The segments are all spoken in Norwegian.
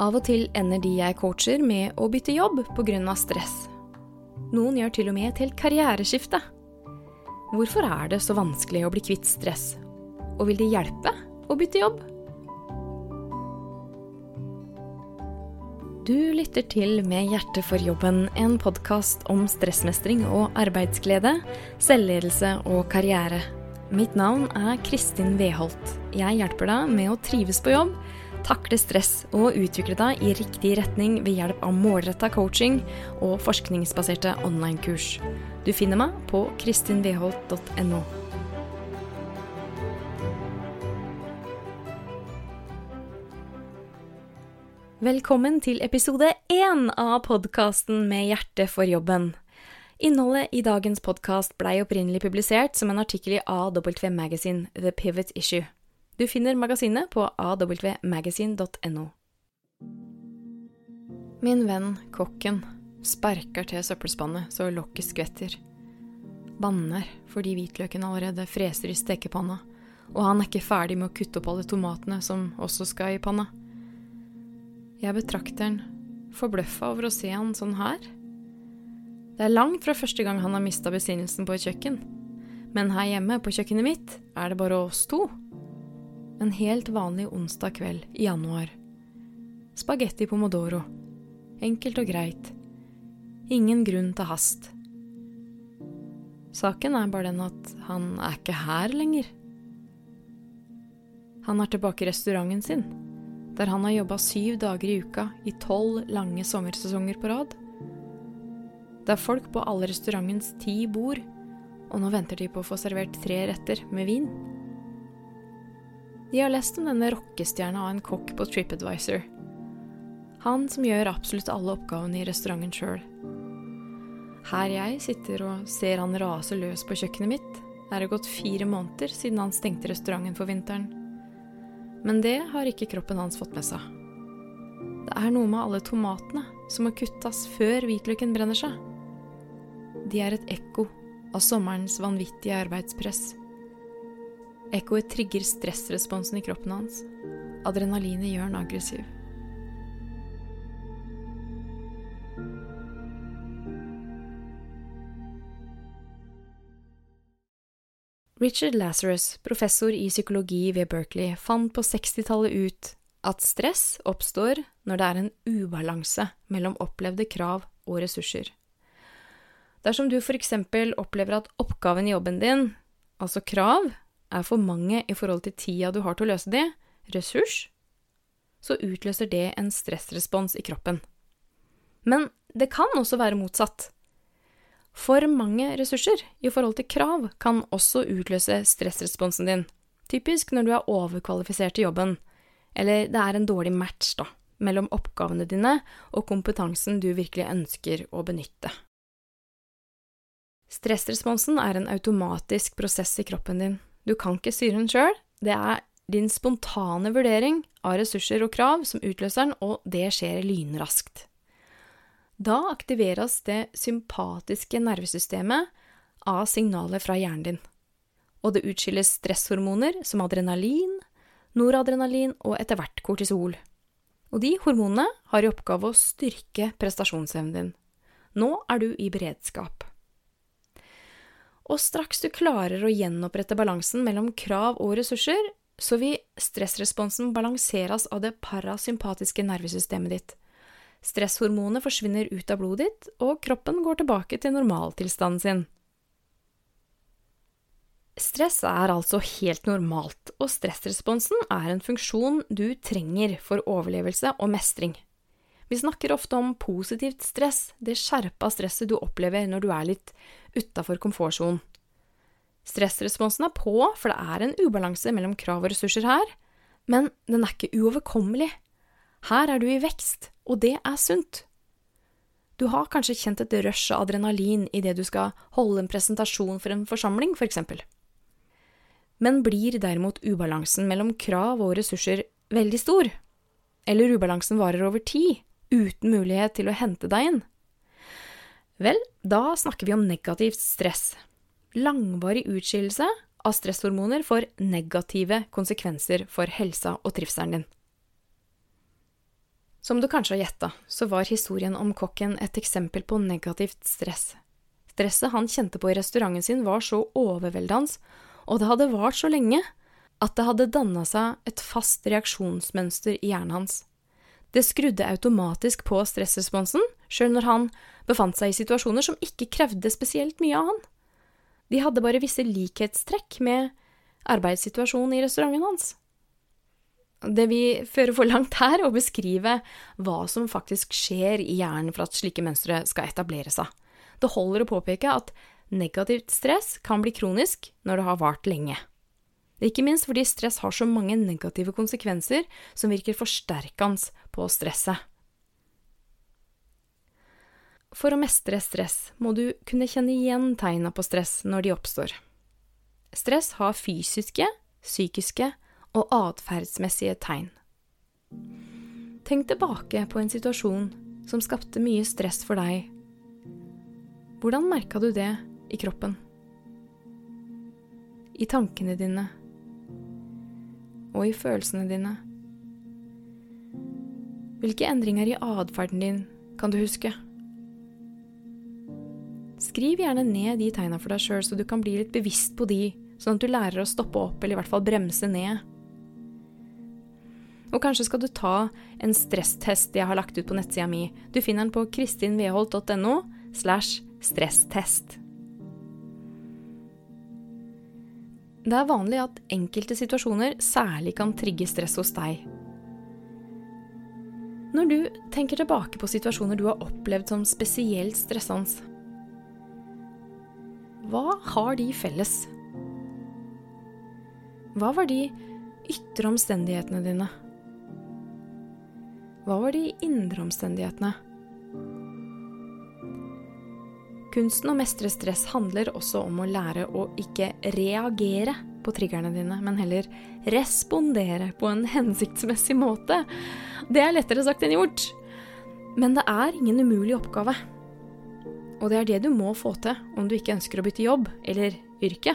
Av og til ender de jeg coacher med å bytte jobb pga. stress. Noen gjør til og med et helt karriereskifte. Hvorfor er det så vanskelig å bli kvitt stress? Og vil det hjelpe å bytte jobb? Du lytter til Med hjertet for jobben, en podkast om stressmestring og arbeidsglede, selvledelse og karriere. Mitt navn er Kristin Weholt. Jeg hjelper deg med å trives på jobb takle stress og utvikle deg i riktig retning ved hjelp av målretta coaching og forskningsbaserte online-kurs. Du finner meg på kristinveholt.no. Velkommen til episode én av podkasten Med hjertet for jobben. Innholdet i dagens podkast blei opprinnelig publisert som en artikkel i AW Magazine, The Pivot Issue. Du finner magasinet på awmagazine.no. Min venn kokken sparker til søppelspannet så lokket skvetter. Banner fordi hvitløken allerede freser i stekepanna, og han er ikke ferdig med å kutte opp alle tomatene som også skal i panna. Jeg betrakter han, forbløffa over å se han sånn her. Det er langt fra første gang han har mista besinnelsen på et kjøkken, men her hjemme på kjøkkenet mitt er det bare oss to. En helt vanlig onsdag kveld i januar. Spagetti pomodoro. Enkelt og greit. Ingen grunn til hast. Saken er bare den at han er ikke her lenger. Han er tilbake i restauranten sin, der han har jobba syv dager i uka i tolv lange sommersesonger på rad. Det er folk på alle restaurantens ti bord, og nå venter de på å få servert tre retter med vin. De har lest om denne rockestjerna av en kokk på TripAdvisor. Han som gjør absolutt alle oppgavene i restauranten sjøl. Her jeg sitter og ser han rase løs på kjøkkenet mitt, er det gått fire måneder siden han stengte restauranten for vinteren. Men det har ikke kroppen hans fått med seg. Det er noe med alle tomatene som må kuttes før hvitløken brenner seg. De er et ekko av sommerens vanvittige arbeidspress. Ekkoet trigger stressresponsen i kroppen hans. Adrenalinet gjør han aggressiv. Richard Lazarus, professor i psykologi ved Berkeley, fant på 60-tallet ut at stress oppstår når det er en ubalanse mellom opplevde krav og ressurser. Dersom du for eksempel opplever at oppgaven i jobben din, altså krav, er for mange i forhold til tida du har til å løse det, ressurs, så utløser det en stressrespons i kroppen. Men det kan også være motsatt. For mange ressurser i forhold til krav kan også utløse stressresponsen din, typisk når du er overkvalifisert i jobben, eller det er en dårlig match da, mellom oppgavene dine og kompetansen du virkelig ønsker å benytte. Stressresponsen er en automatisk prosess i kroppen din du kan ikke styre den sjøl. Det er din spontane vurdering av ressurser og krav som utløser den, og det skjer lynraskt. Da aktiveres det sympatiske nervesystemet av signaler fra hjernen din. Og det utskilles stresshormoner som adrenalin, noradrenalin og etter hvert kortisol. Og de hormonene har i oppgave å styrke prestasjonsevnen din. Nå er du i beredskap. Og straks du klarer å gjenopprette balansen mellom krav og ressurser, så vil stressresponsen balanseres av det parasympatiske nervesystemet ditt. Stresshormonet forsvinner ut av blodet ditt, og kroppen går tilbake til normaltilstanden sin. Stress er altså helt normalt, og stressresponsen er en funksjon du trenger for overlevelse og mestring. Vi snakker ofte om positivt stress, det skjerpa stresset du opplever når du er litt utafor komfortsonen. Stressresponsen er på, for det er en ubalanse mellom krav og ressurser her, men den er ikke uoverkommelig. Her er du i vekst, og det er sunt. Du har kanskje kjent et rush av adrenalin idet du skal holde en presentasjon for en forsamling, for eksempel. Men blir derimot ubalansen mellom krav og ressurser veldig stor, eller ubalansen varer over tid, uten mulighet til å hente deg inn? Vel, da snakker vi om negativt stress. Langvarig utskillelse av stresshormoner får negative konsekvenser for helsa og trivselen din. Som du kanskje har gjetta, så var historien om kokken et eksempel på negativt stress. Stresset han kjente på i restauranten sin var så overveldende, og det hadde vart så lenge, at det hadde danna seg et fast reaksjonsmønster i hjernen hans. Det skrudde automatisk på stressresponsen, sjøl når han befant seg i situasjoner som ikke krevde spesielt mye av han. De hadde bare visse likhetstrekk med arbeidssituasjonen i restauranten hans. Det vil føre for langt her å beskrive hva som faktisk skjer i hjernen for at slike mønstre skal etablere seg. Det holder å påpeke at negativt stress kan bli kronisk når det har vart lenge. Ikke minst fordi stress har så mange negative konsekvenser som virker forsterkende på stresset. For å mestre stress må du kunne kjenne igjen tegna på stress når de oppstår. Stress har fysiske, psykiske og atferdsmessige tegn. Tenk tilbake på en situasjon som skapte mye stress for deg. Hvordan merka du det i kroppen? I tankene dine? Og i følelsene dine? Hvilke endringer i atferden din kan du huske? Skriv gjerne ned de tegna for deg sjøl, så du kan bli litt bevisst på de, sånn at du lærer å stoppe opp, eller i hvert fall bremse ned. Og kanskje skal du ta en stresstest jeg har lagt ut på nettsida mi. Du finner den på kristinveholt.no slash stresstest. Det er vanlig at enkelte situasjoner særlig kan trigge stress hos deg. Når du tenker tilbake på situasjoner du har opplevd som spesielt stressende, hva har de felles? Hva var de ytre omstendighetene dine? Hva var de indre omstendighetene? Kunsten å mestre stress handler også om å lære å ikke reagere på triggerne dine, men heller respondere på en hensiktsmessig måte. Det er lettere sagt enn gjort. Men det er ingen umulig oppgave. Og det er det du må få til om du ikke ønsker å bytte jobb eller yrke.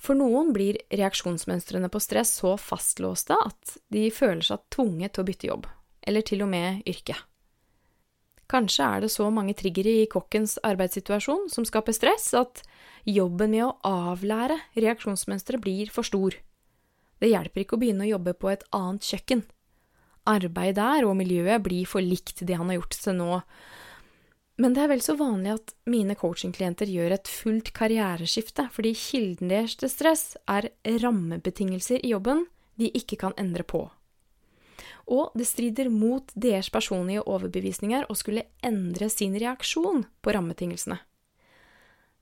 For noen blir reaksjonsmønstrene på stress så fastlåste at de føler seg tvunget til å bytte jobb, eller til og med yrke. Kanskje er det så mange triggere i kokkens arbeidssituasjon som skaper stress, at jobben med å avlære reaksjonsmønsteret blir for stor. Det hjelper ikke å begynne å jobbe på et annet kjøkken arbeid der og miljøet blir for likt det han har gjort til nå. Men det er vel så vanlig at mine coachingklienter gjør et fullt karriereskifte, fordi kilden deres til stress er rammebetingelser i jobben de ikke kan endre på. Og det strider mot deres personlige overbevisninger å skulle endre sin reaksjon på rammebetingelsene.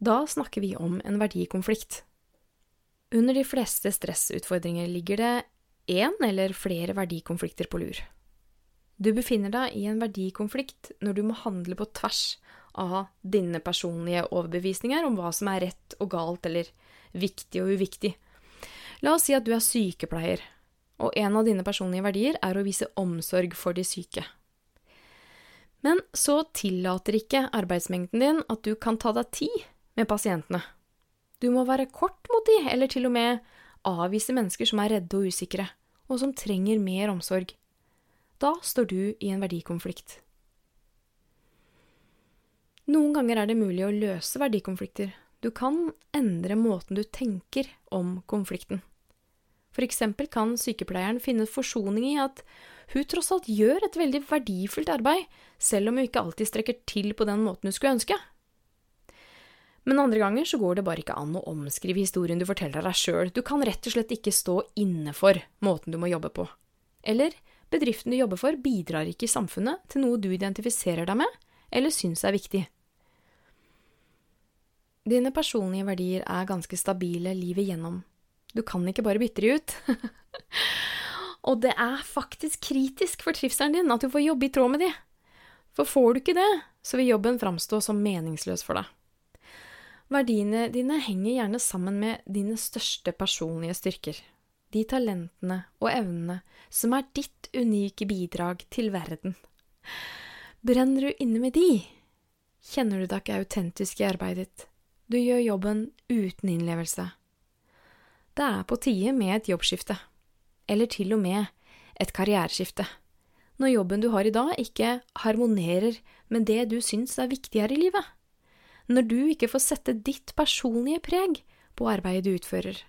Da snakker vi om en verdikonflikt. Under de fleste stressutfordringer ligger det én eller flere verdikonflikter på lur. Du befinner deg i en verdikonflikt når du må handle på tvers av dine personlige overbevisninger om hva som er rett og galt eller viktig og uviktig. La oss si at du er sykepleier, og en av dine personlige verdier er å vise omsorg for de syke. Men så tillater ikke arbeidsmengden din at du kan ta deg tid med pasientene. Du må være kort mot de, eller til og med avvise mennesker som er redde og usikre og som trenger mer omsorg. Da står du i en verdikonflikt. Noen ganger er det mulig å løse verdikonflikter. Du kan endre måten du tenker om konflikten. For eksempel kan sykepleieren finne forsoning i at hun tross alt gjør et veldig verdifullt arbeid, selv om hun ikke alltid strekker til på den måten hun skulle ønske. Men andre ganger så går det bare ikke an å omskrive historien du forteller deg sjøl. Du kan rett og slett ikke stå inne for måten du må jobbe på. Eller bedriften du jobber for, bidrar ikke i samfunnet til noe du identifiserer deg med eller syns er viktig. Dine personlige verdier er ganske stabile livet gjennom. Du kan ikke bare bytte de ut. Og det er faktisk kritisk for trivselen din at du får jobbe i tråd med de. For får du ikke det, så vil jobben framstå som meningsløs for deg. Verdiene dine henger gjerne sammen med dine største personlige styrker, de talentene og evnene som er ditt unike bidrag til verden. Brenner du inne med de, kjenner du deg ikke autentisk i arbeidet ditt. Du gjør jobben uten innlevelse. Det er på tide med et jobbskifte, eller til og med et karriereskifte. Når jobben du har i dag ikke harmonerer med det du syns er viktigere i livet. Når du ikke får sette ditt personlige preg på arbeidet du utfører.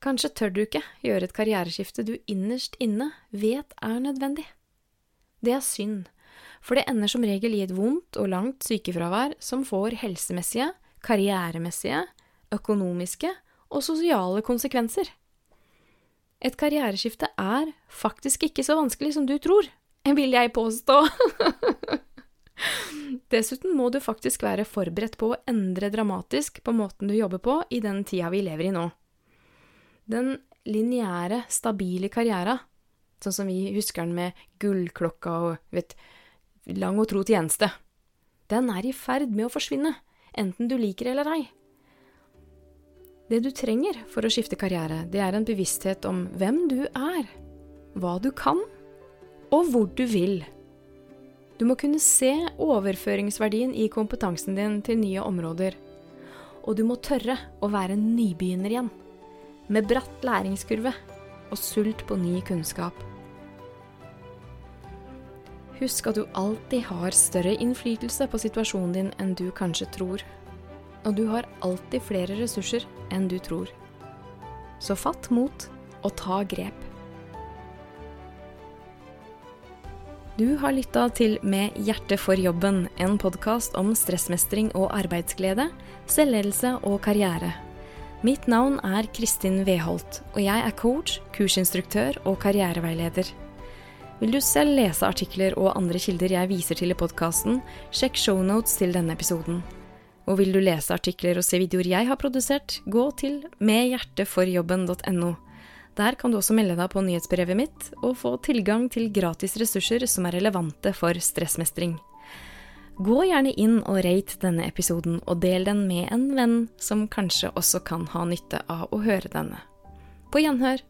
Kanskje tør du ikke gjøre et karriereskifte du innerst inne vet er nødvendig. Det er synd, for det ender som regel i et vondt og langt sykefravær som får helsemessige, karrieremessige, økonomiske og sosiale konsekvenser. Et karriereskifte er faktisk ikke så vanskelig som du tror, vil jeg påstå. Dessuten må du faktisk være forberedt på å endre dramatisk på måten du jobber på i den tida vi lever i nå. Den lineære, stabile karriera, sånn som vi husker den med gullklokka og vet, lang og tro tjeneste, den er i ferd med å forsvinne, enten du liker det eller ei. Det du trenger for å skifte karriere, det er en bevissthet om hvem du er, hva du kan, og hvor du vil. Du må kunne se overføringsverdien i kompetansen din til nye områder, og du må tørre å være nybegynner igjen med bratt læringskurve og sult på ny kunnskap. Husk at du alltid har større innflytelse på situasjonen din enn du kanskje tror. Og du har alltid flere ressurser enn du tror. Så fatt mot og ta grep. Du har lytta til Med hjerte for jobben, en podkast om stressmestring og arbeidsglede, selvledelse og karriere. Mitt navn er Kristin Weholt, og jeg er coach, kursinstruktør og karriereveileder. Vil du selv lese artikler og andre kilder jeg viser til i podkasten, sjekk shownotes til denne episoden. Og vil du lese artikler og se videoer jeg har produsert, gå til medhjerteforjobben.no. Der kan du også melde deg på nyhetsbrevet mitt og få tilgang til gratis ressurser som er relevante for stressmestring. Gå gjerne inn og rate denne episoden, og del den med en venn som kanskje også kan ha nytte av å høre denne. På gjenhør!